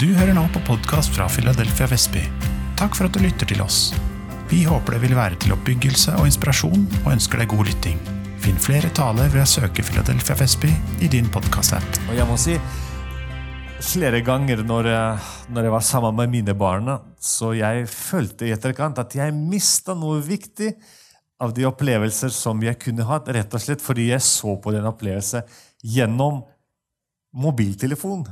Du hører nå på podkast fra Philadelphia Vestby. Takk for at du lytter til oss. Vi håper det vil være til oppbyggelse og inspirasjon, og ønsker deg god lytting. Finn flere taler ved å søke Philadelphia Vestby i din podkast-app. Jeg må si, flere ganger når jeg, når jeg var sammen med mine barn, så jeg følte i etterkant at jeg mista noe viktig av de opplevelser som jeg kunne hatt, rett og slett fordi jeg så på den opplevelsen gjennom mobiltelefon.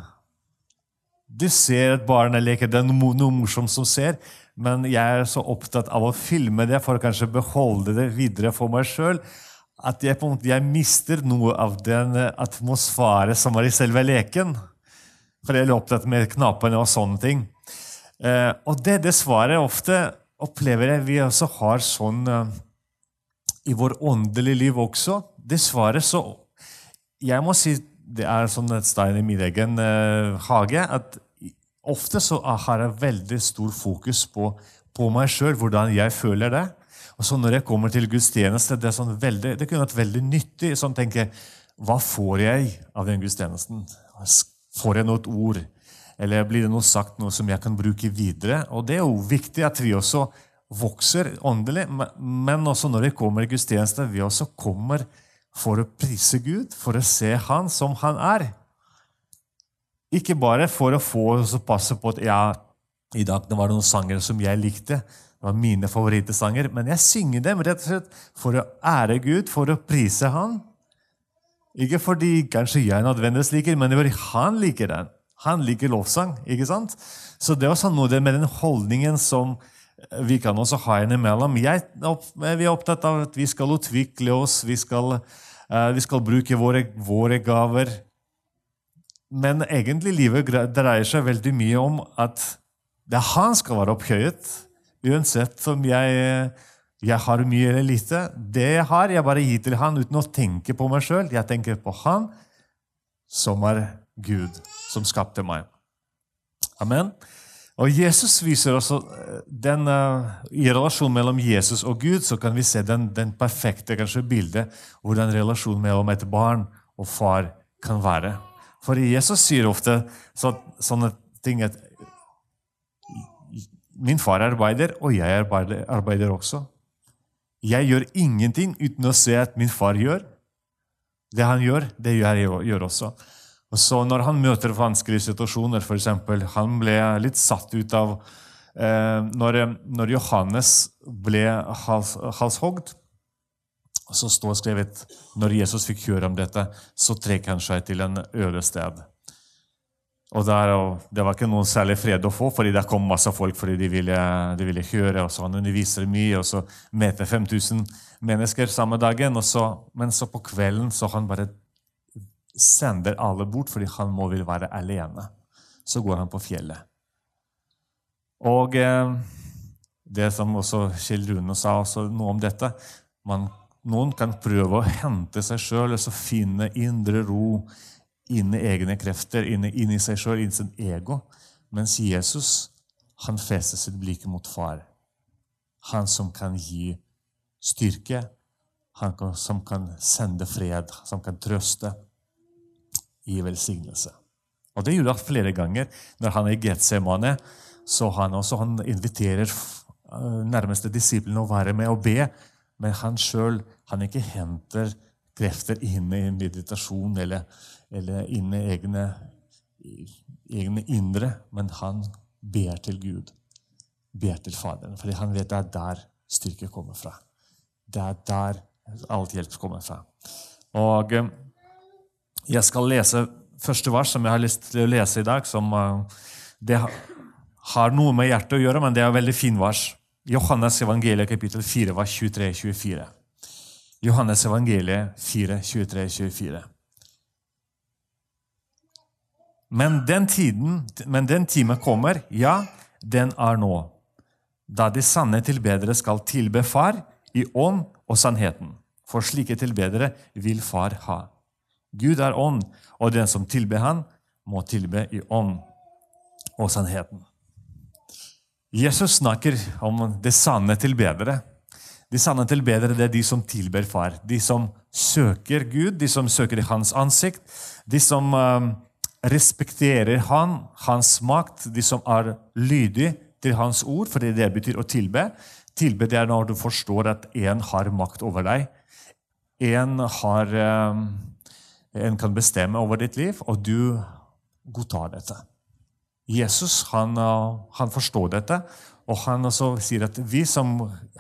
Du ser at barna leker, det er noe, morsomt som ser, men jeg er så opptatt av å filme det for å kanskje beholde det videre for meg sjøl at jeg, på en måte, jeg mister noe av den atmosfæren som var i selve leken. For jeg er opptatt med knappene og sånne ting. Eh, og det svaret ofte opplever jeg vi også har sånn eh, i vår åndelige liv også. Det svaret så Jeg må si det er sånn et stein i min egen eh, hage at ofte så har jeg veldig stor fokus på, på meg sjøl, hvordan jeg føler det. Og så Når jeg kommer til gudstjeneste, det, sånn veldig, det kunne vært veldig nyttig. sånn tenker Hva får jeg av den gudstjenesten? Får jeg noe ord? Eller blir det noe sagt noe som jeg kan bruke videre? Og Det er jo viktig at vi også vokser åndelig, men også når vi kommer i gudstjeneste, vi også kommer for å prise Gud, for å se Han som Han er. Ikke bare for å få oss å passe på at ja, i dag det var noen sanger som jeg likte. Det var mine favorittsanger. Men jeg synger dem rett og slett for å ære Gud, for å prise Han. Ikke fordi kanskje jeg nødvendigvis liker, men fordi han liker den. Han liker lovsang. ikke sant? Så det er også noe med den holdningen som vi kan også ha innimellom. Jeg, vi er opptatt av at vi skal utvikle oss, vi skal, vi skal bruke våre, våre, gaver. Men egentlig livet dreier seg veldig mye om at det er han skal være opphøyet. Uansett om jeg, jeg har mye eller lite. Det jeg har, jeg bare gir til han uten å tenke på meg sjøl. Jeg tenker på han som er Gud, som skapte meg. Amen. Og Jesus viser også eh, den, uh, I relasjonen mellom Jesus og Gud så kan vi se den, den perfekte kanskje bildet hvordan relasjonen mellom et barn og far kan være. For Jesus sier ofte så, sånne ting at Min far arbeider, og jeg arbeider, arbeider også. Jeg gjør ingenting uten å se at min far gjør. Det han gjør, det gjør jeg gjør også. Og så Når han møter vanskelige situasjoner, f.eks. Han ble litt satt ut av eh, når, når, Johannes ble hals, halshogd, så står skrevet når Jesus fikk høre om dette, så trekker han seg til en øde sted. Og der, Det var ikke noe særlig fred å få, fordi det kom masse folk fordi de ville, de ville høre. og så Han underviser mye, og så møter 5000 mennesker samme dagen. Så, men så på kvelden så han bare sender alle bort fordi han må vil være alene. Så går han på fjellet. Og eh, det som også Kjell Rune sa også noe om dette man, Noen kan prøve å hente seg sjøl og finne indre ro inni egne krefter, inni, inni seg sjøl, inni sin ego. Mens Jesus han fester sitt blikk mot far. Han som kan gi styrke, han som kan sende fred, som kan trøste i velsignelse. Og Det gjorde han flere ganger. Når han er i Getsemane, så han også han inviterer eh, nærmeste disiplene å være med og be, men han sjøl ikke henter krefter inn i meditasjon eller, eller inn i egne, egne indre, men han ber til Gud. Ber til Faderen, fordi han vet det er der styrke kommer fra. Det er der alt hjelp kommer fra. Og eh, jeg skal lese første vers som jeg har lyst til å lese i dag. som uh, Det har noe med hjertet å gjøre, men det er veldig fin vers. Johannes evangeliet kapittel 4, vers 23-24. Johannes evangeliet 4, 23-24. Men den tiden, men den time kommer, ja, den er nå, da de sanne tilbedere skal tilbe Far i ånd og sannheten. For slike tilbedere vil Far ha. Gud er ånd, og den som tilber Han, må tilbe i ånd og sannheten. Jesus snakker om det sanne tilbedere. De sanne tilbedere det er de som tilber Far. De som søker Gud, de som søker i Hans ansikt. De som uh, respekterer han, hans makt, de som er lydige til hans ord, fordi det betyr å tilbe. Tilbe det er når du forstår at én har makt over deg. En, har, eh, en kan bestemme over ditt liv, og du godtar dette. Jesus han, eh, han forstår dette, og han også sier at vi som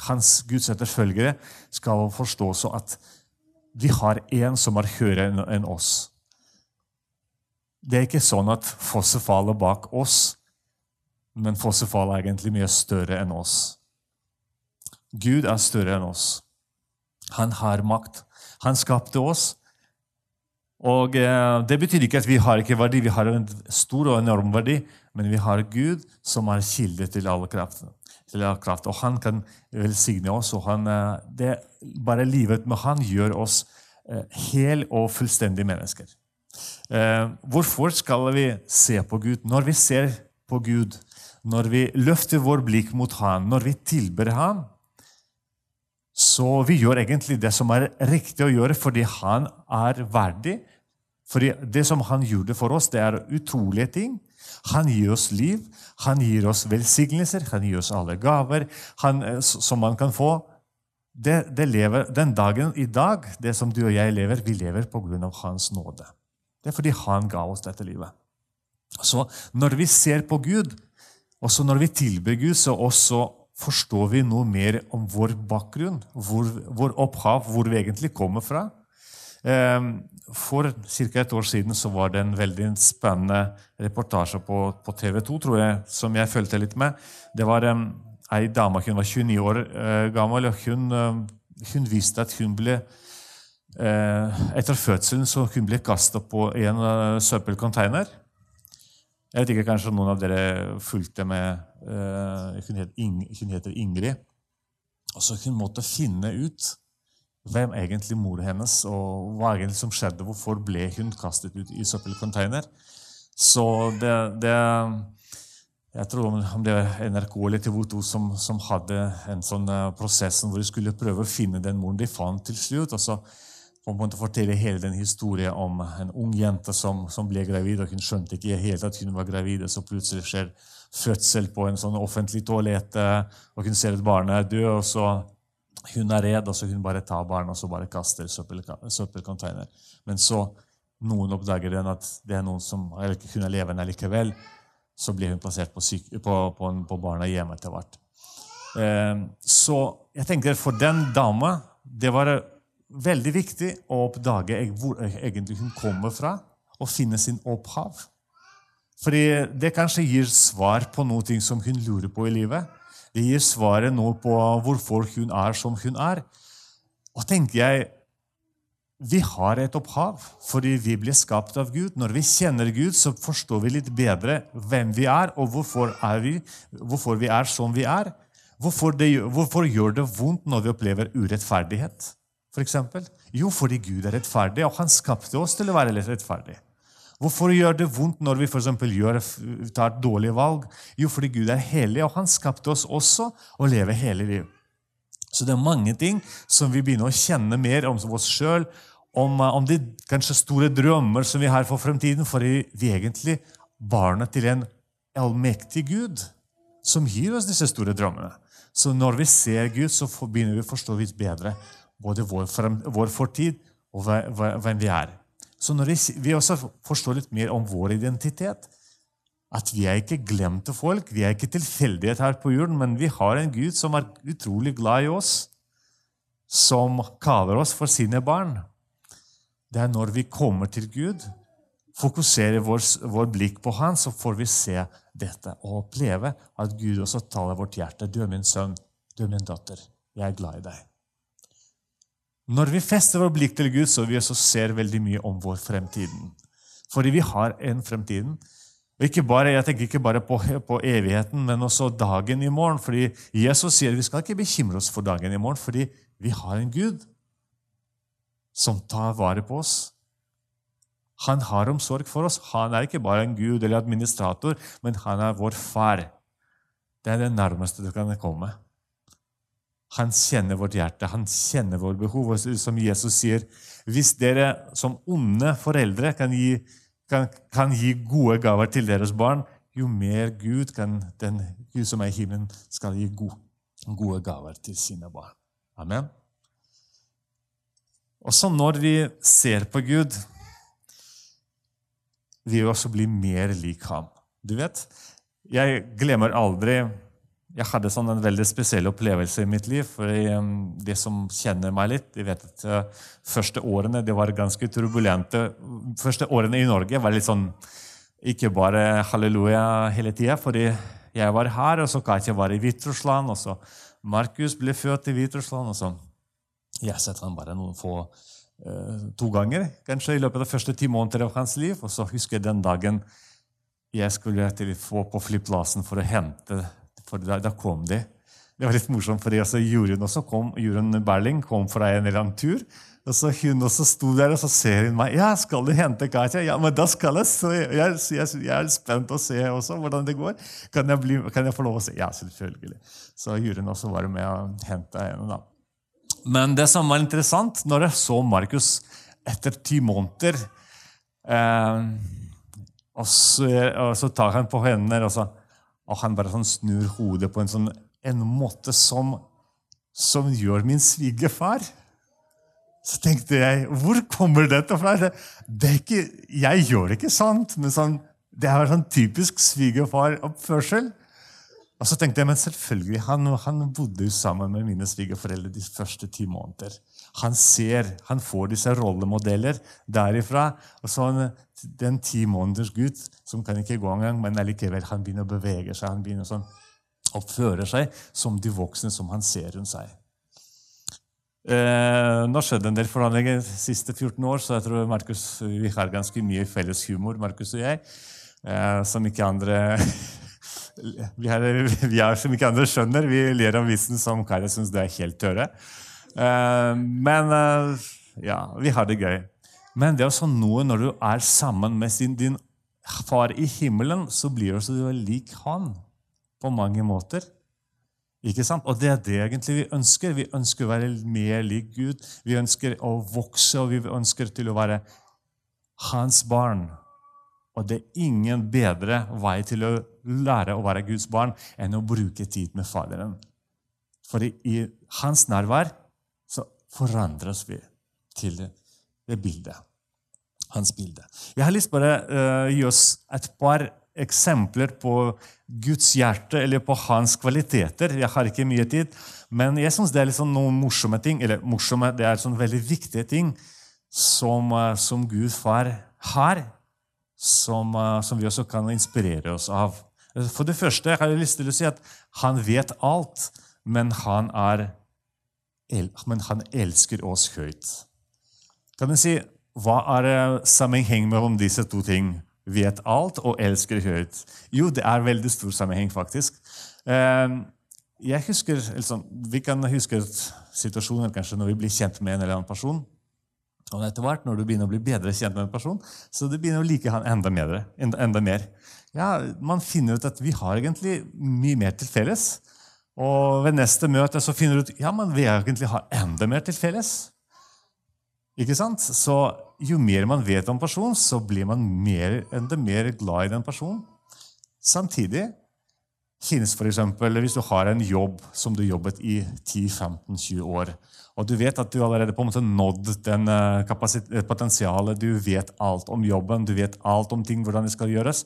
hans Guds etterfølgere skal forstå så at vi har en som er høyere enn oss. Det er ikke sånn at fosset faller bak oss, men fosset faller egentlig mye større enn oss. Gud er større enn oss. Han har makt. Han skapte oss. Og eh, Det betyr ikke at vi har ikke verdi, vi har en stor og enorm verdi, men vi har Gud som er kilde til all kraft. Til all kraft. Og han kan velsigne oss. og han, eh, det, Bare livet med han gjør oss eh, hel og fullstendige mennesker. Hvorfor skal vi se på Gud? Når vi ser på Gud, når vi løfter vår blikk mot Han, når vi tilber Han, så vi gjør egentlig det som er riktig å gjøre fordi Han er verdig. Fordi det som Han gjorde for oss, det er utrolige ting. Han gir oss liv, han gir oss velsignelser, han gir oss alle gaver han, eh, som man kan få. Det, det lever, den dagen i dag, det som du og jeg lever, vi lever pga. Hans nåde. Det er fordi han ga oss dette livet. Så når vi ser på Gud, og så når vi tilber Gud, så også forstår vi noe mer om vår bakgrunn, vår, vår opphav, hvor vi egentlig kommer fra. Ehm, for ca. et år siden så var det en veldig spennende reportasje på, på TV 2 tror jeg, som jeg fulgte litt med. Det var um, ei dame hun var 29 år uh, gammel, og hun, uh, hun viste at hun ble uh, Etter fødselen så hun ble kasta på en søppelcontainer. Jeg vet ikke, Kanskje noen av dere fulgte med Hun, het hun heter Ingrid. Og så Hun måtte finne ut hvem egentlig mor hennes, og hva egentlig som skjedde. Hvorfor ble hun kastet ut i søppelcontainer? Så det, det Jeg tror om det var NRK eller TV 2 som, som hadde en sånn uh, prosess hvor de skulle prøve å finne den moren de fant til slutt. og så på en fortelle hele den historien om en ung jente som, som ble gravid. og Hun skjønte ikke helt at hun var gravid, og så plutselig skjer fødsel på en sånn offentlig toalett. og Hun ser at barnet er død, og så hun er redd, og hun bare tar barna og så bare kaster søppelcontainer. Men så noen oppdager den at det er noen som eller hun er levende likevel. Så blir hun plassert på, på, på, på barnehjem etter hvert. Eh, så jeg tenker for den dama det var veldig viktig å oppdage hvor egentlig hun kommer fra, og finne sin opphav. Fordi det kanskje gir svar på noe som hun lurer på i livet. Det gir svaret nå på hvorfor hun er som hun er. Og tenker jeg, Vi har et opphav fordi vi blir skapt av Gud. Når vi kjenner Gud, så forstår vi litt bedre hvem vi er, og hvorfor, er vi, hvorfor vi er som vi er. Hvorfor, det, hvorfor gjør det vondt når vi opplever urettferdighet? For eksempel? jo, fordi Gud er rettferdig, og han skapte oss til å være rettferdig. Hvorfor gjør det vondt når vi for gjør, tar et dårlig valg? Jo, fordi Gud er hellig, og han skapte oss også å leve hele liv. Så det er mange ting som vi begynner å kjenne mer om oss sjøl, om, eh, om, de kanskje store drømmer som vi har for fremtiden, for vi er egentlig barna til en allmektig Gud som gir oss disse store drømmene. Så når vi ser Gud, så begynner vi å forstå litt bedre både vår, frem, vår fortid og hvem vi er. Så når vi også forstår litt mer om vår identitet At vi er ikke glemte folk, vi er ikke tilfeldighet her på jorden, men vi har en Gud som er utrolig glad i oss, som kaller oss for sine barn. Det er når vi kommer til Gud, fokuserer vår, vår blikk på Han, så får vi se dette og oppleve at Gud også taler vårt hjerte. Du er min sønn, du er min datter. Jeg er glad i deg. Når vi fester vår blikk til Gud, så vi også ser veldig mye om vår fremtid. Fordi vi har en fremtid. Ikke bare, jeg tenker ikke bare på, på, evigheten, men også dagen i morgen. Fordi Jesus sier vi skal ikke bekymre oss for dagen i morgen, fordi vi har en Gud som tar vare på oss. Han har omsorg for oss. Han er ikke bare en gud eller administrator, men han er vår far. Det er det nærmeste du kan komme. Han kjenner vårt hjerte, han kjenner vårt behov. Og som Jesus sier, hvis dere som onde foreldre kan gi, kan, kan gi gode gaver til deres barn, jo mer Gud kan den Gud som er i himmelen, skal gi gode, gode gaver til sine barn. Amen. Og så når vi ser på Gud, vil vi også bli mer lik ham. Du vet, jeg glemmer aldri Jeg hadde sånn en veldig spesiell opplevelse i mitt liv. for De som kjenner meg litt, de vet at de første årene det var ganske turbulente. første årene i Norge var litt sånn ikke bare halleluja hele tida, fordi jeg var her, og så Katja var i Hviterussland, og så Markus ble født i Hviterussland. og så Jeg har sett han bare noen få uh, to ganger kanskje i løpet av de første ti måneder av hans liv. Og så husker jeg den dagen jeg skulle få på flyplassen for å hente for da, da kom de. Det var litt morsomt, fordi altså, Jorunn også kom, Jorunn Berling kom fra en eller annen tur. Og så Hun også sto der og så ser hun meg. 'Ja, skal du hente Katja?' 'Ja, men da skal jeg.' Så jeg, jeg, jeg er spent å se også hvordan det går. Kan jeg, bli, kan jeg, få lov å se? Ja, selvfølgelig. Så Jorunn også var med og henta henne. da. Men det som var interessant, når jeg så Markus etter ti måneder eh, og, så, og, så, tar han på hendene, og, så, og han bare sånn snur hodet på en, sånn, en måte som, som gjør min svigerfar. Så tenkte jeg hvor kommer dette fra? Det, det ikke, jeg gjør det ikke sant, men sånn, det er sånn typisk svigerfaroppførsel. Og så tenkte jeg, men selvfølgelig, han, han bodde jo sammen med mine svigerforeldre de første ti måneder. Han ser, han får disse rollemodeller derifra. og så Den ti måneders gutt som kan ikke gå engang, men allikevel han begynner å bevege seg. Han begynner sånn, oppføre seg som de voksne som han ser rundt seg. Eh, nå skjedde en del forhandlinger de siste 14 år, så jeg tror Markus, vi har ganske mye felles humor, Markus og jeg, eh, som ikke andre vi, er, vi er som ikke andre skjønner. Vi ler om visen som Kari syns det er helt tørre. Eh, men eh, ja, vi har det gøy. Men det er også noe når du er sammen med sin, din far i himmelen, så blir du så lik han på mange måter. Ikke sant? Og det er det egentlig vi ønsker. Vi ønsker å være mer lik Gud. Vi ønsker å vokse, og vi ønsker til å være hans barn. Og det er ingen bedre vei til å lære å være Guds barn enn å bruke tid med Faderen. For i hans nærvær forandres vi til det, det bildet. Hans bilde. Jeg har lyst til å uh, gi oss et par eksempler på Guds hjerte eller på hans kvaliteter. Jeg har ikke mye tid, men jeg syns det er liksom noen morsomme ting, eller morsomme, det er sånn veldig viktige ting som, uh, som Gud far har, som, uh, som, vi også kan inspirere oss av. For det første jeg har jeg lyst til å si at han vet alt, men han, er, men han elsker oss høyt. Kan du si, Hva er sammenheng mellom disse to ting? Vet alt og elsker høyt. Jo, det er veldig stor sammenheng, faktisk. Ehm, jeg husker, altså, Vi kan huske situasjoner kanskje når vi blir kjent med en eller annen person. Og etter hvert, når du begynner å bli bedre kjent med en person, så du begynner å like han enda mer. Enda, enda mer ja, man finner ut at vi har egentlig mye mer til felles. Og ved neste møte så finner du ut ja, men vi egentlig har enda mer til felles. Ikke sant? Så jo mer man vet om personen, så blir man mer, enda mer glad i den personen. Samtidig finnes f.eks. hvis du har en jobb som du jobbet i 10-15-20 år, og du vet at du allerede på en måte nådd den eh, potensialet, du vet alt om jobben, du vet alt om ting, hvordan det skal gjøres,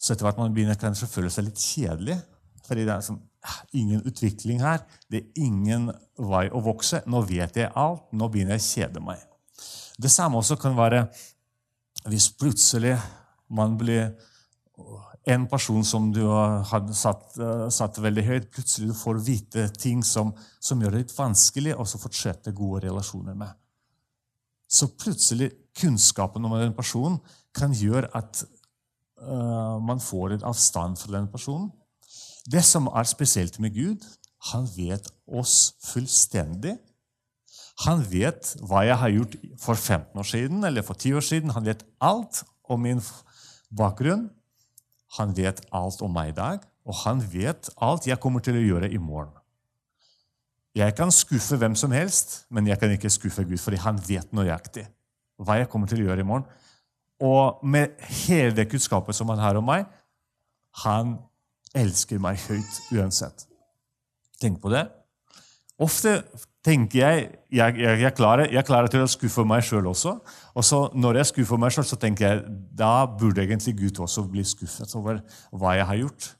så etter hvert man begynner kanskje å føle seg litt kjedelig. Fordi det er sånn, ingen utvikling her. Det er ingen vei å vokse. Nå vet jeg alt. Nå begynner jeg å kjede meg. Det samme også kan være hvis plutselig man blir en person som du har satt, satt, veldig høyt, plutselig du får vite ting som, som gjør det litt vanskelig å fortsette gode relasjoner med. Så plutselig kunnskapen om den personen kan gjøre at uh, man får en avstand fra den personen. Det som er spesielt med Gud, han vet oss fullstendig. Han vet hva jeg har gjort for 15 år siden eller for 10 år siden. Han vet alt om min bakgrunn. Han vet alt om meg i dag, og han vet alt jeg kommer til å gjøre i morgen. Jeg kan skuffe hvem som helst, men jeg kan ikke skuffe Gud, fordi han vet nøyaktig hva jeg kommer til å gjøre i morgen. Og med hele det kunnskapet som han har om meg, han elsker meg høyt uansett. Tenk på det. Ofte tenker jeg jeg, jeg, jeg, klarer, jeg klarer til å skuffe meg sjøl også. Og så når jeg skuffer meg sjøl, så tenker jeg da burde egentlig Gud også bli skuffet over hva jeg har gjort.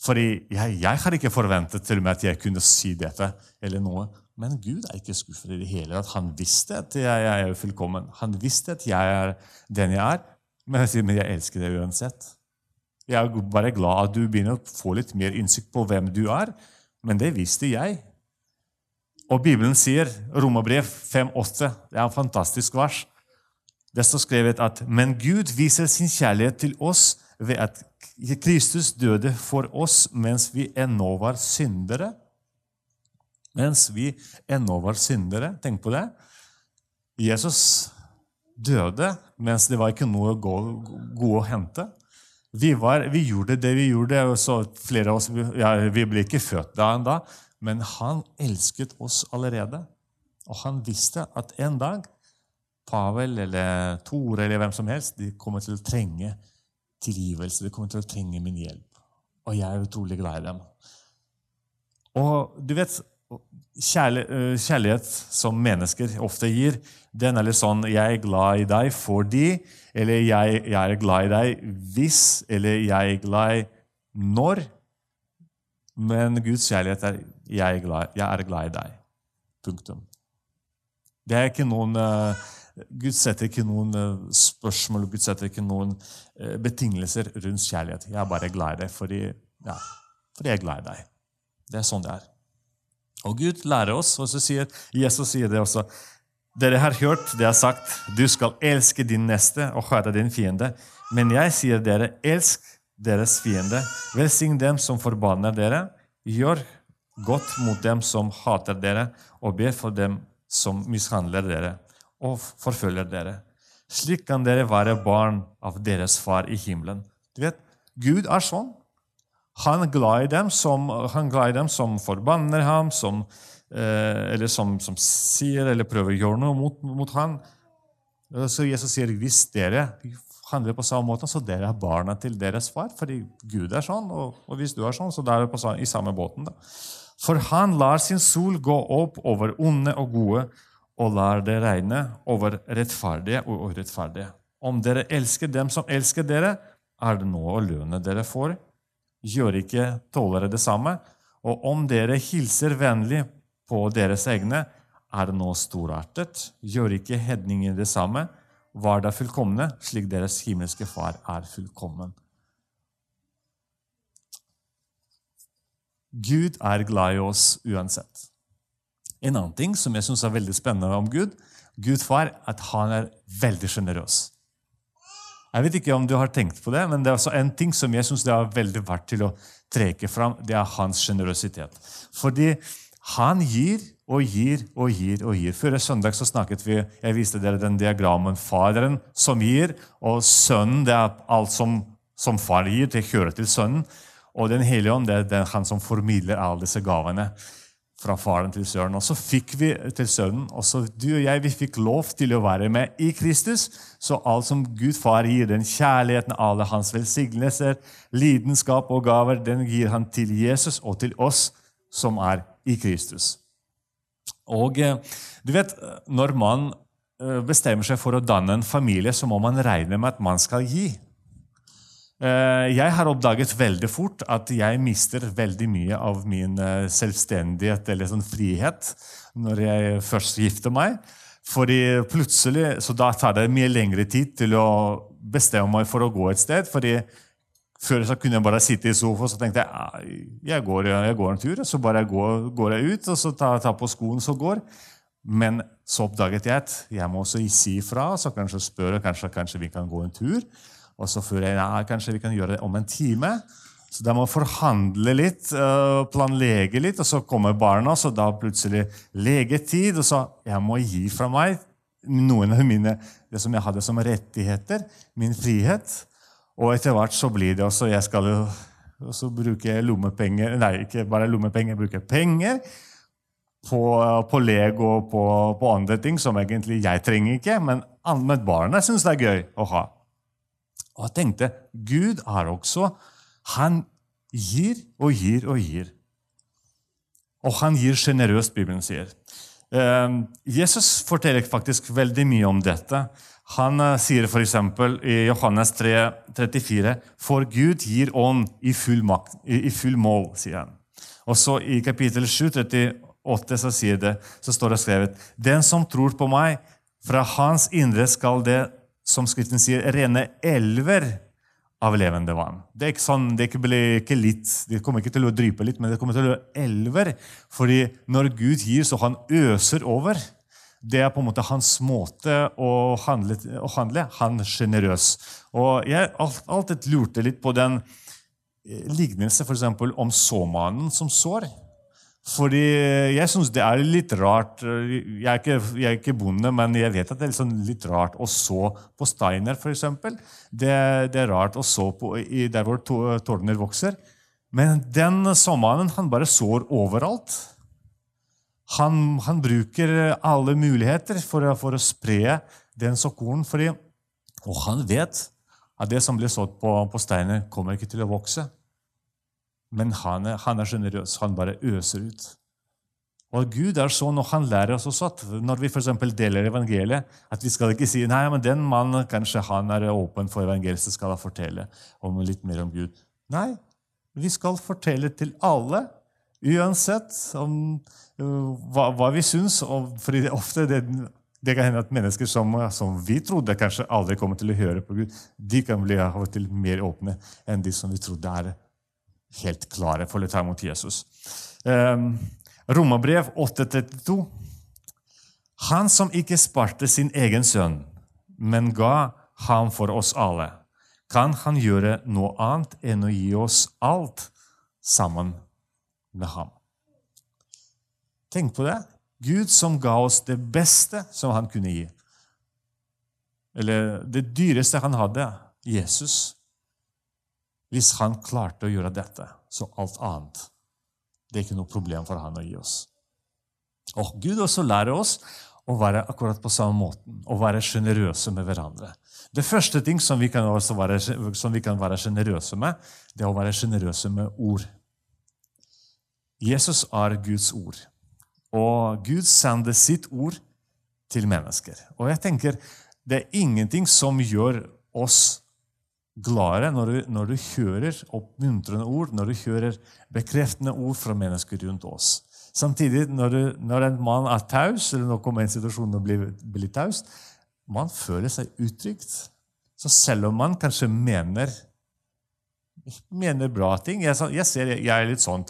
Fordi jeg, jeg har ikke forventet til og med at jeg kunne si dette. eller noe. Men Gud er ikke skuffet i det hele tatt. Han visste at jeg, er fullkommen. Han visste at jeg er den jeg er. Men jeg sier, men jeg elsker det uansett. Jeg er bare glad at du begynner å få litt mer innsikt på hvem du er. Men det visste jeg. Og Bibelen sier, Romerbrev 5,8, det er en fantastisk vers. Det står skrevet at men Gud viser sin kjærlighet til oss ved at Kristus døde for oss mens vi ennå var syndere. Mens vi ennå var syndere. Tenk på det. Jesus døde mens det var ikke noe å hente. Vi, var, vi, gjorde det vi gjorde. så flere av oss, ja, Vi ble ikke født da ennå, men han elsket oss allerede. Og han visste at en dag Pavel eller Tore eller hvem som helst de kommer til å trenge tilgivelse. De kommer til å trenge min hjelp. Og jeg er utrolig glad i dem. Og du vet, kjærlighet som mennesker ofte gir, den er litt sånn 'Jeg er glad i deg fordi' eller jeg, 'Jeg er glad i deg hvis' eller 'Jeg er glad i når'. Men Guds kjærlighet er 'Jeg er glad, jeg er glad i deg'. Punktum. Det er ikke noen uh, Gud setter ikke noen uh, spørsmål Gud setter ikke noen betingelser rundt kjærlighet. Jeg er bare glad i deg fordi, ja, fordi jeg er glad i deg. Det er sånn det er. Og Gud lærer oss, og så sier Jesus sier det også. Dere har hørt det er sagt, du skal elske din neste og hate din fiende. Men jeg sier dere, elsk deres fiende. Velsign dem som forbanner dere. Gjør godt mot dem som hater dere, og be for dem som mishandler dere og forfølger dere. Slik kan dere være barn av deres far i himmelen. Du vet, Gud er sånn. Han er glad i dem som, i dem som forbanner ham, som, eh, eller som, som, sier eller prøver å gjøre noe mot, mot ham. Så Jesus sier hvis dere handler på samme måte, så dere er barna til deres far. Fordi Gud er sånn, og, og hvis du er sånn, så er du i samme båten. da. For han lar sin sol gå opp over onde og gode, og lar det regne over rettferdige og urettferdige. Om dere elsker dem som elsker dere, er det noe å lønne dere får. Gjør ikke tålere det samme. Og om dere hilser vennlig på deres egne, er det noe storartet. Gjør ikke hedninger det samme. Var da fullkomne, slik deres himmelske Far er fullkommen. Gud er glad i oss uansett. En annen ting som jeg syns er veldig spennende om Gud, Gud far, at han er veldig sjenerøs. Jeg vet ikke om du har tenkt på det, men det er også en ting som jeg synes det er veldig verdt til å treke fram. Det er hans sjenerøsitet. Fordi han gir og gir og gir og gir. Før søndag så snakket vi, jeg viste dere den diagrammen Faderen som gir, og Sønnen det er alt som, som far gir, det hører til Sønnen. Og Den hellige ånd det er han som formidler alle disse gavene fra faren til sønnen. Og så fikk vi til sønnen, og så du og jeg vi fikk lov til å være med i Kristus. Så alt som Gud far gir, den kjærligheten, alle hans velsignelser, lidenskap og gaver, den gir han til Jesus og til oss som er i Kristus. Og eh, du vet, Når man eh, bestemmer seg for å danne en familie, så må man regne med at man skal gi. Eh, jeg har oppdaget veldig fort at jeg mister veldig mye av min eh, selvstendighet eller sånn frihet når jeg først gifter meg. Fordi plutselig, så Da tar det mye lengre tid til å bestemme meg for å gå et sted. fordi Før så kunne jeg bare sitte i sofaen og så tenkte jeg, jeg går, jeg går en tur. Så bare går, går jeg ut og så tar, tar på skoene så går. Men så oppdaget jeg at jeg må også si ifra. Så kanskje spørre kanskje, kanskje vi kan gå en tur. Og så føler jeg ja, kanskje vi kan gjøre det om en time. Så da må jeg forhandle litt, uh, planlegge litt, og så kommer barna, så da plutselig legetid. Og så jeg må gi fra meg noen av mine, det som jeg hadde som rettigheter, min frihet. Og etter hvert så blir det også jeg skal jo så bruke lommepenger Nei, ikke bare lommepenger, jeg bruker penger på, på Lego og på, på, andre ting som egentlig jeg trenger ikke, men, men barna syns det er gøy å ha. Og jeg tenkte Gud er også Han gir og gir og gir. Og han gir sjenerøst, Bibelen sier. Ehm, Jesus forteller faktisk veldig mye om dette. Han uh, sier f.eks. i Johannes 3, 34 For Gud gir ånd i full, makt, i full mål, sier han. Og så i kapittel 7, 38, så, sier det, så står det skrevet Den som tror på meg, fra hans indre skal det, som Skriften sier, rene elver av levende vann. Det er ikke sånn, det blir ikke litt, det kommer ikke til å drype litt, men det kommer til å elver. Fordi når Gud gir, så han øser over. Det er på en måte hans måte å handle. Å handle. Han er sjenerøs. Jeg alltid lurte litt på den eh, lignelse for eksempel, om såmannen som sår. Fordi jeg syns det er litt rart jeg er, ikke, jeg er, ikke, bonde, men jeg vet at det er sånn litt rart å så på steiner, f.eks. Det, det er rart å så på, i, der hvor tårner vokser. Men den sommeren han bare sår overalt. Han, han bruker alle muligheter for, for å spre den såkornen. Og han vet at det som blir sådd på, på steiner, kommer ikke til å vokse. Men han er, han er generøs. Han bare øser ut. Og Gud er sånn, og han lærer oss også at når vi for deler evangeliet, at vi skal ikke si nei, men den mannen kanskje han er åpen for evangeliet, så skal han fortelle om litt mer om Gud. Nei, vi skal fortelle til alle, uansett om, uh, hva, hva, vi syns. Og fordi ofte det, det kan hende at mennesker som, som, vi trodde kanskje aldri kommer til å høre på Gud, de kan bli av og til mer åpne enn de som vi trodde er helt klare for å ta imot Jesus. Um, Romerbrev 8,32. Han som ikke sparte sin egen sønn, men ga ham for oss alle, kan han gjøre noe annet enn å gi oss alt sammen med ham. Tenk på det. Gud som ga oss det beste som han kunne gi. Eller det dyreste han hadde, Jesus. Hvis han klarte å gjøre dette, så alt annet Det er ikke noe problem for han å gi oss. Og Gud også lærer oss å være akkurat på samme måten, å være sjenerøse med hverandre. Det første ting som vi kan være, som være sjenerøse med, det er å være sjenerøse med ord. Jesus er Guds ord, og Gud sender sitt ord til mennesker. Og jeg tenker, Det er ingenting som gjør oss gladere når du, når du hører oppmuntrende ord, når du hører bekreftende ord fra mennesker rundt oss. Samtidig, når, du, når en mann er taus, eller når kommer en situasjon og blir, blir taus, man føler seg utrygt. Så selv om man kanskje mener, mener bra ting Jeg, jeg, ser, jeg er litt sånn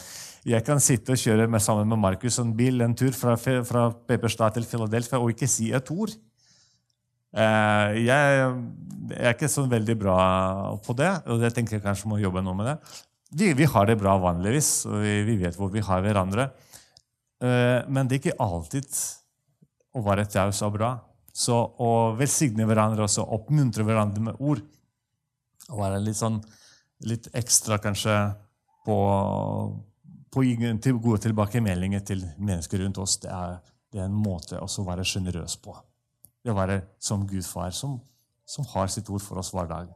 jeg kan sitte og kjøre med, sammen med Markus en bil en tur fra, fra Pepperstad til Philadelphia og ikke si et ord. Eh, jeg er ikke så veldig bra på det, og jeg tenker jeg kanskje må jobbe noe med det. Vi, vi har det bra vanligvis, og vi, vi, vet hvor vi har hverandre. Eh, men det er ikke alltid å være taus og bra. Så å velsigne hverandre og oppmuntre hverandre med ord, Å være litt sånn litt ekstra kanskje på, på gode tilbakemeldinger til mennesker rundt oss, det er, det er en måte å være sjenerøs på. Det å være som Gud far, som, som, har sitt ord for oss hver dag.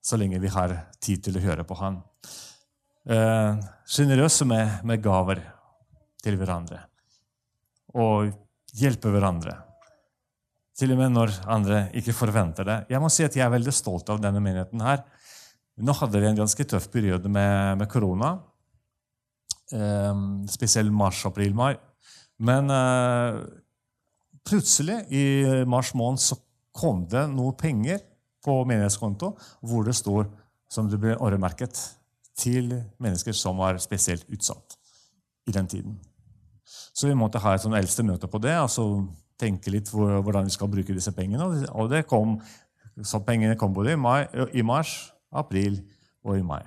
Så lenge vi har tid til å høre på Han. Sjenerøse eh, med, med, gaver til hverandre. Og hjelpe hverandre. Til og med når andre ikke forventer det. Jeg må si at jeg er veldig stolt av denne menigheten. her. Nå hadde vi en ganske tøff periode med, med korona. Eh, spesielt mars, april, mai. Men eh, plutselig i mars måned så kom det noe penger på menighetskonto hvor det står som det ble øremerket til mennesker som var spesielt utsatt i den tiden. Så vi måtte ha et sånn eldste møte på det og så tenke litt hvordan vi skal bruke disse pengene. Og det kom, så pengene kom både i, mai, i mars, april og i mai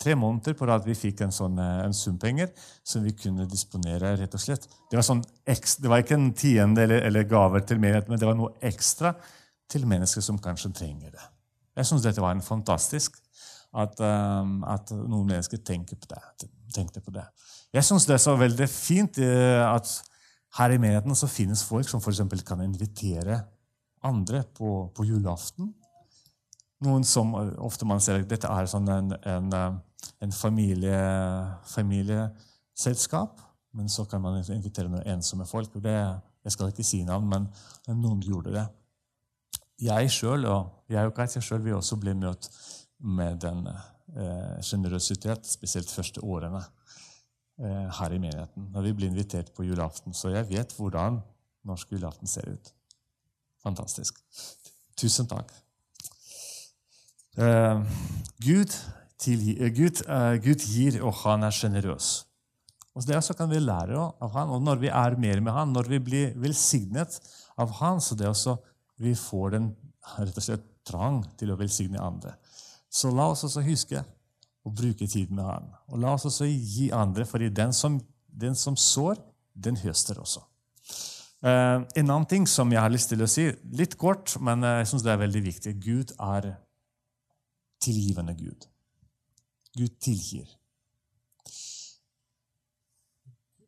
tre måneder på rad vi fikk en sånn eh, en sum penger som vi kunne disponere. rett og slett. Det var, sånn ekstra, det var ikke en tiende eller, eller gaver til menigheten, men det var noe ekstra til mennesker som kanskje trenger det. Jeg syns dette var en fantastisk at, um, at noen mennesker tenker på det, tenkte på det. Jeg syns det er så veldig fint uh, at her i menigheten så finnes folk som f.eks. kan invitere andre på, på julaften noen som ofte man ser dette er sånn en, en, en familie, familieselskap. Men så kan man invitere noen ensomme folk. og det, Jeg skal ikke si navn, men noen gjorde det. Jeg sjøl og jeg og Katja selv, vil også bli møtt med den sjenerøsitet, eh, spesielt første årene eh, her i menigheten. Når vi blir invitert på julaften. Så jeg vet hvordan norsk julaften ser ut. Fantastisk. Tusen takk. Eh, Gud, tilgi, uh, Gud, uh, Gud, gir, og han er sjenerøs. Og Det også kan vi lære av han, og når vi er mer med han, når vi blir velsignet av han, så det også vi får den rett og slett trang til å velsigne andre. Så la oss også huske å bruke tid med han. Og la oss også gi andre, for den som, den som sår, den høster også. Uh, en annen ting som jeg har lyst til å si, litt kort, men jeg syns det er veldig viktig Gud er tilgivende Gud. Gud tilgir.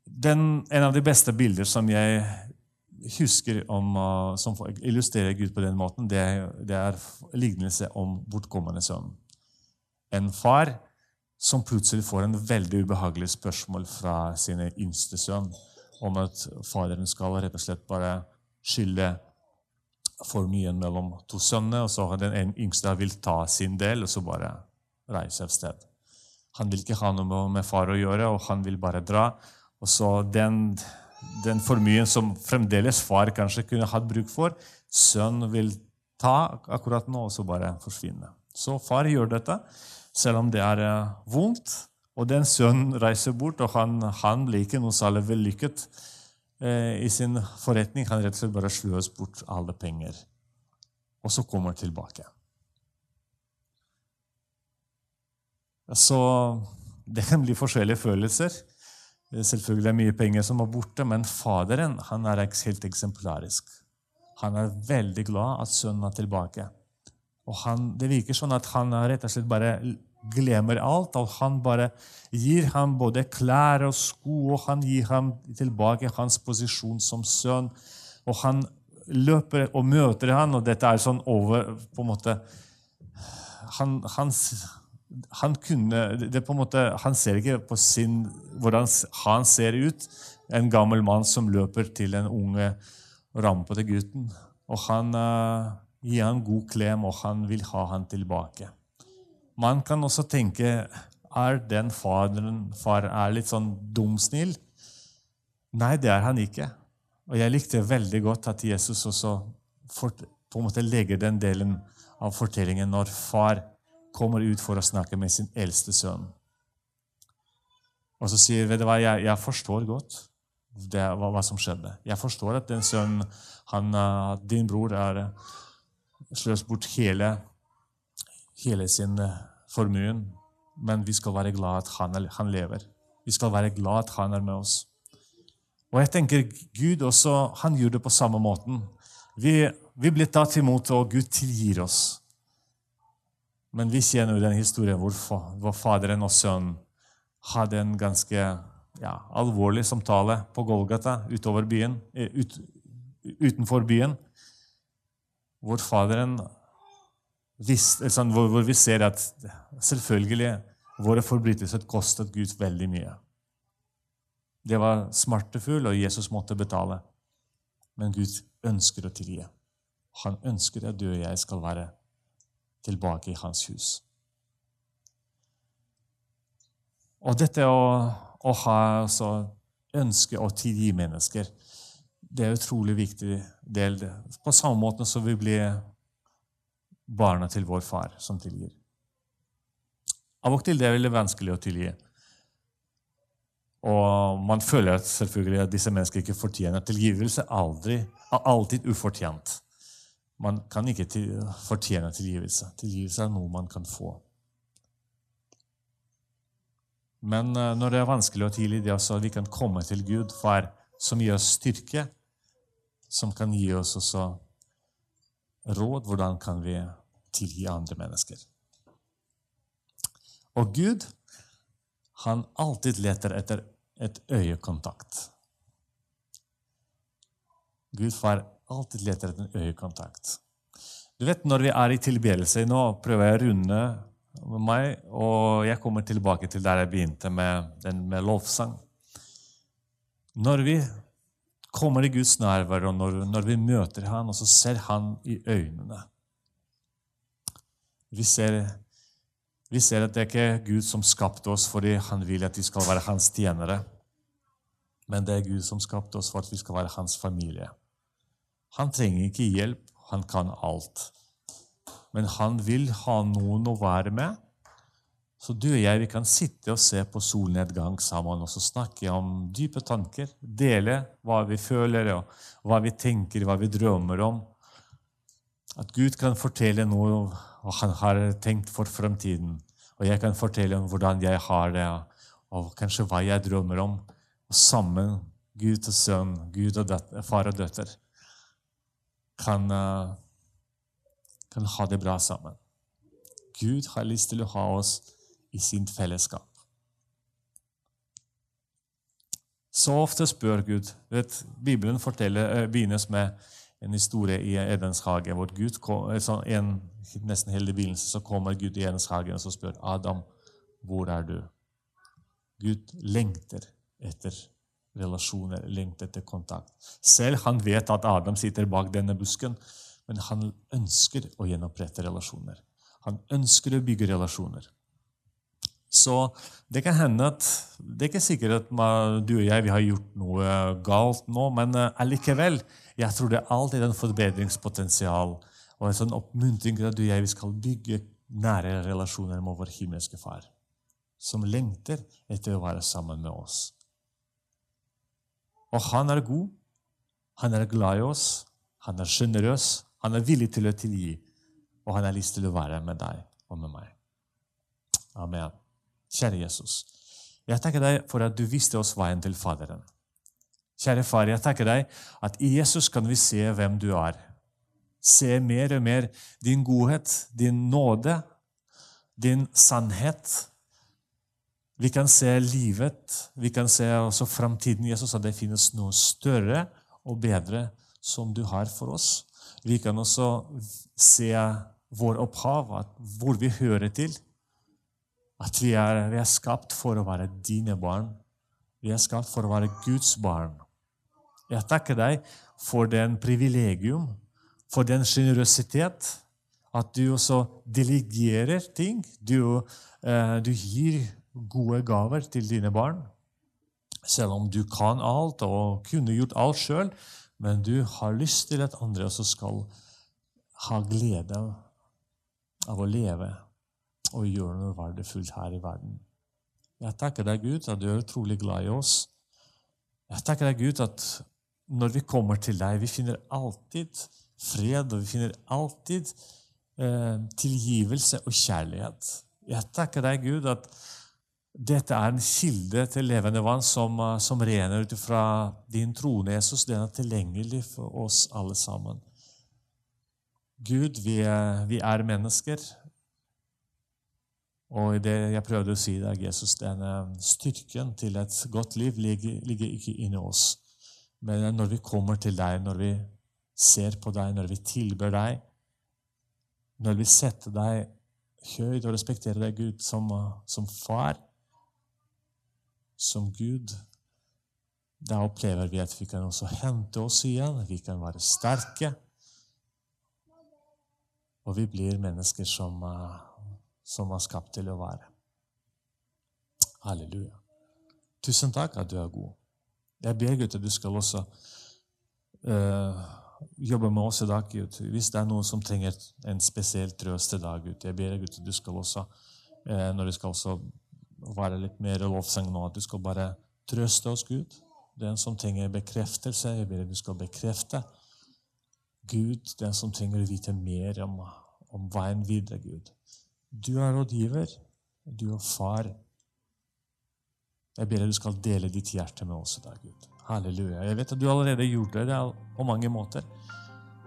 Den, en av de beste bilder som jeg husker om, uh, som illustrerer Gud på den måten, det, det er lignelse om bortkommende sønn. En far som plutselig får en veldig ubehagelig spørsmål fra sine yngste sønn om at faderen skal rett og slett bare skylde formuen mellom to sønner, og så har den yngste vil ta sin del og så bare reise av sted. Han vil ikke ha noe med far å gjøre, og han vil bare dra. Og så den, den formuen som fremdeles far kanskje kunne hatt bruk for, sønn vil ta akkurat nå, og så bare forsvinne. Så far gjør dette, selv om det er eh, vondt. Og den sønnen reiser bort, og han, han blir ikke noe særlig vellykket eh, i sin forretning. Han rett og slett bare sløs bort alle penger, og så kommer han tilbake. Så det kan bli forskjellige følelser. Selvfølgelig er det mye penger som er borte, men faderen han er helt eksemplarisk. Han er veldig glad at sønnen er tilbake. Og han, Det virker sånn at han rett og slett bare glemmer alt. og Han bare gir ham både klær og sko, og han gir ham tilbake hans posisjon som sønn. Og han løper og møter han, og dette er sånn over på en måte han, han han kunne en måte, Han ser ikke på sin, hvordan han ser ut, en gammel mann som løper til den unge, rampete gutten. Og han uh, gir han god klem, og han vil ha han tilbake. Man kan også tenke er den faderen far er litt sånn dumsnill? Nei, det er han ikke. Og jeg likte veldig godt at Jesus også for, på en måte legger den delen av fortellingen når far kommer ut for å snakke med sin eldste sønn. Og så sier vet du hva, jeg, jeg forstår godt det, hva, hva, som skjedde. Jeg forstår at den sønnen, han, uh, din bror, er uh, sløst bort hele, hele sin uh, formuen. Men vi skal være glad at han, han, lever. Vi skal være glad at han er med oss. Og jeg tenker Gud også, han gjør det på samme måten. Vi, vi blir tatt imot, og Gud tilgir oss. Men vi kjenner jo den historien hvor, hvor faderen og sønnen hadde en ganske ja, alvorlig samtale på Golgata utover byen, eh, ut, utenfor byen, hvor faderen visste, sånn, hvor, hvor, vi ser at selvfølgelig våre forbrytelser kostet Gud veldig mye. Det var smertefullt, og Jesus måtte betale. Men Gud ønsker å tilgi. Han ønsker at du og jeg skal være tilbake i hans hus. Og dette å, å ha altså, ønske å tilgi mennesker, det er en utrolig viktig del. På samme måte som vi blir barna til vår far, som tilgir. Av og til det er veldig vanskelig å tilgi. Og man føler selvfølgelig at disse menneskene ikke fortjener tilgivelse. Aldri, alltid ufortjent. Man kan ikke fortjene tilgivelse. Tilgivelse er noe man kan få. Men eh, når det er vanskelig å tidlig, det er også at vi kan komme til Gud, far, som gir oss styrke, som kan gi oss også råd hvordan kan vi tilgi andre mennesker. Og Gud, han alltid leter etter et øyekontakt. Gud far alltid leter etter en øyekontakt. Du vet, Når vi er i tilbedelse Nå prøver jeg å runde med meg, og jeg kommer tilbake til der jeg begynte, med, den med lovsang. Når vi kommer i Guds nærvær, og når, når vi møter Han, og så ser Han i øynene vi ser, vi ser at det ikke er Gud som skapte oss fordi Han vil at vi skal være Hans tjenere, men det er Gud som skapte oss for at vi skal være Hans familie. Han trenger ikke hjelp, han kan alt. Men han vil ha noen å være med. Så du og jeg vi kan sitte og se på solnedgang sammen og så snakke om dype tanker. Dele hva vi føler, og hva vi tenker, hva vi drømmer om. At Gud kan fortelle noe hva han har tenkt for fremtiden. Og jeg kan fortelle om hvordan jeg har det, og kanskje hva jeg drømmer om. Og sammen, Gud og sønn, Gud og datter, far og døtter, kan, uh, kan ha det bra sammen. Gud har lyst til å ha oss i sin fellesskap. Så ofte spør Gud vet, Bibelen uh, begynnes med en historie i Edens hage. hvor Gud en, Nesten hele begynnelsen så kommer Gud i Edens hage og spør Adam, hvor er du? Gud lengter etter relasjoner, lengter etter kontakt. Selv han vet at Adam sitter bak denne busken, men han ønsker å gjenopprette relasjoner. Han ønsker å bygge relasjoner. Så det kan hende at Det er ikke sikkert at du og jeg har gjort noe galt nå, men eh, allikevel jeg tror det er alltid en forbedringspotensial og en sånn oppmuntring til at du og jeg vi skal bygge nære relasjoner med vår himmelske Far, som lengter etter å være sammen med oss. Og han er god, han er glad i oss, han er sjenerøs, han er villig til å tilgi, og han har lyst til å være med deg og med meg. Amen. Kjære Jesus, jeg takker deg for at du viste oss veien til Faderen. Kjære Far, jeg takker deg at i Jesus kan vi se hvem du er. Se mer og mer din godhet, din nåde, din sannhet. Vi kan se livet, vi kan se også framtiden, Jesus, at det finnes noe større og bedre som du har for oss. Vi kan også se vår opphav, hvor vi hører til. At vi er, vi er skapt for å være dine barn. Vi er skapt for å være Guds barn. Jeg takker deg for den privilegium, for den sjenerøsitet, at du også delegerer ting. Du, eh, du, gir gode gaver til dine barn. Selv om du kan alt og kunne gjort alt sjøl, men du har lyst til at andre også skal ha glede av å leve og gjøre noe verdifullt her i verden. Jeg takker deg, Gud, at du er utrolig glad i oss. Jeg takker deg, Gud, at når vi kommer til deg, vi finner alltid fred, og vi finner alltid eh, tilgivelse og kjærlighet. Jeg takker deg, Gud, at dette er en kilde til levende vann som, eh, som renner ut fra din trone, Jesus. Den er tilgjengelig for oss alle sammen. Gud, vi vi er mennesker. Og det jeg prøvde å si deg, Jesus, denne styrken til et godt liv ligger, ligger ikke inni oss. Men når vi kommer til deg, når vi ser på deg, når vi tilber deg, når vi setter deg høyt og respekterer deg, Gud, som, som far, som Gud, da opplever vi at vi kan også hente oss igjen, vi kan være sterke. Og vi blir mennesker som som er skapt til å være. Halleluja. Tusen takk at du er god. Jeg ber Gud at du skal også uh, jobbe med oss i dag, Gud. Hvis det er noen som trenger en spesiell trøst i dag, Gud. Jeg ber Gud at du skal også, uh, når du skal også være litt mer lovsang nå, at du skal bare trøste oss, Gud. Den som trenger bekreftelse, jeg ber at du skal bekrefte. Gud, den som trenger å vite mer om, om veien videre, Gud. Du er rådgiver. Du er far. Jeg ber deg du skal dele ditt hjerte med oss i dag, Gud. Halleluja. Jeg vet at du allerede gjorde det på mange måter.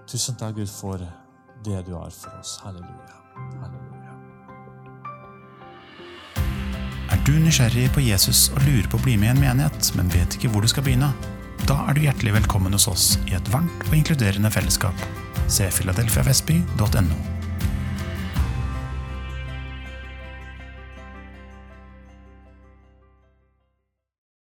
Tusen takk, Gud, for det du har for oss. Halleluja. Halleluja. Du nysgjerrig på Jesus og lurer på å bli med i en menighet, men vet ikke hvor du skal begynne? Da er du hjertelig velkommen hos oss i et varmt og inkluderende fellesskap. Se philadelphiavestby.no.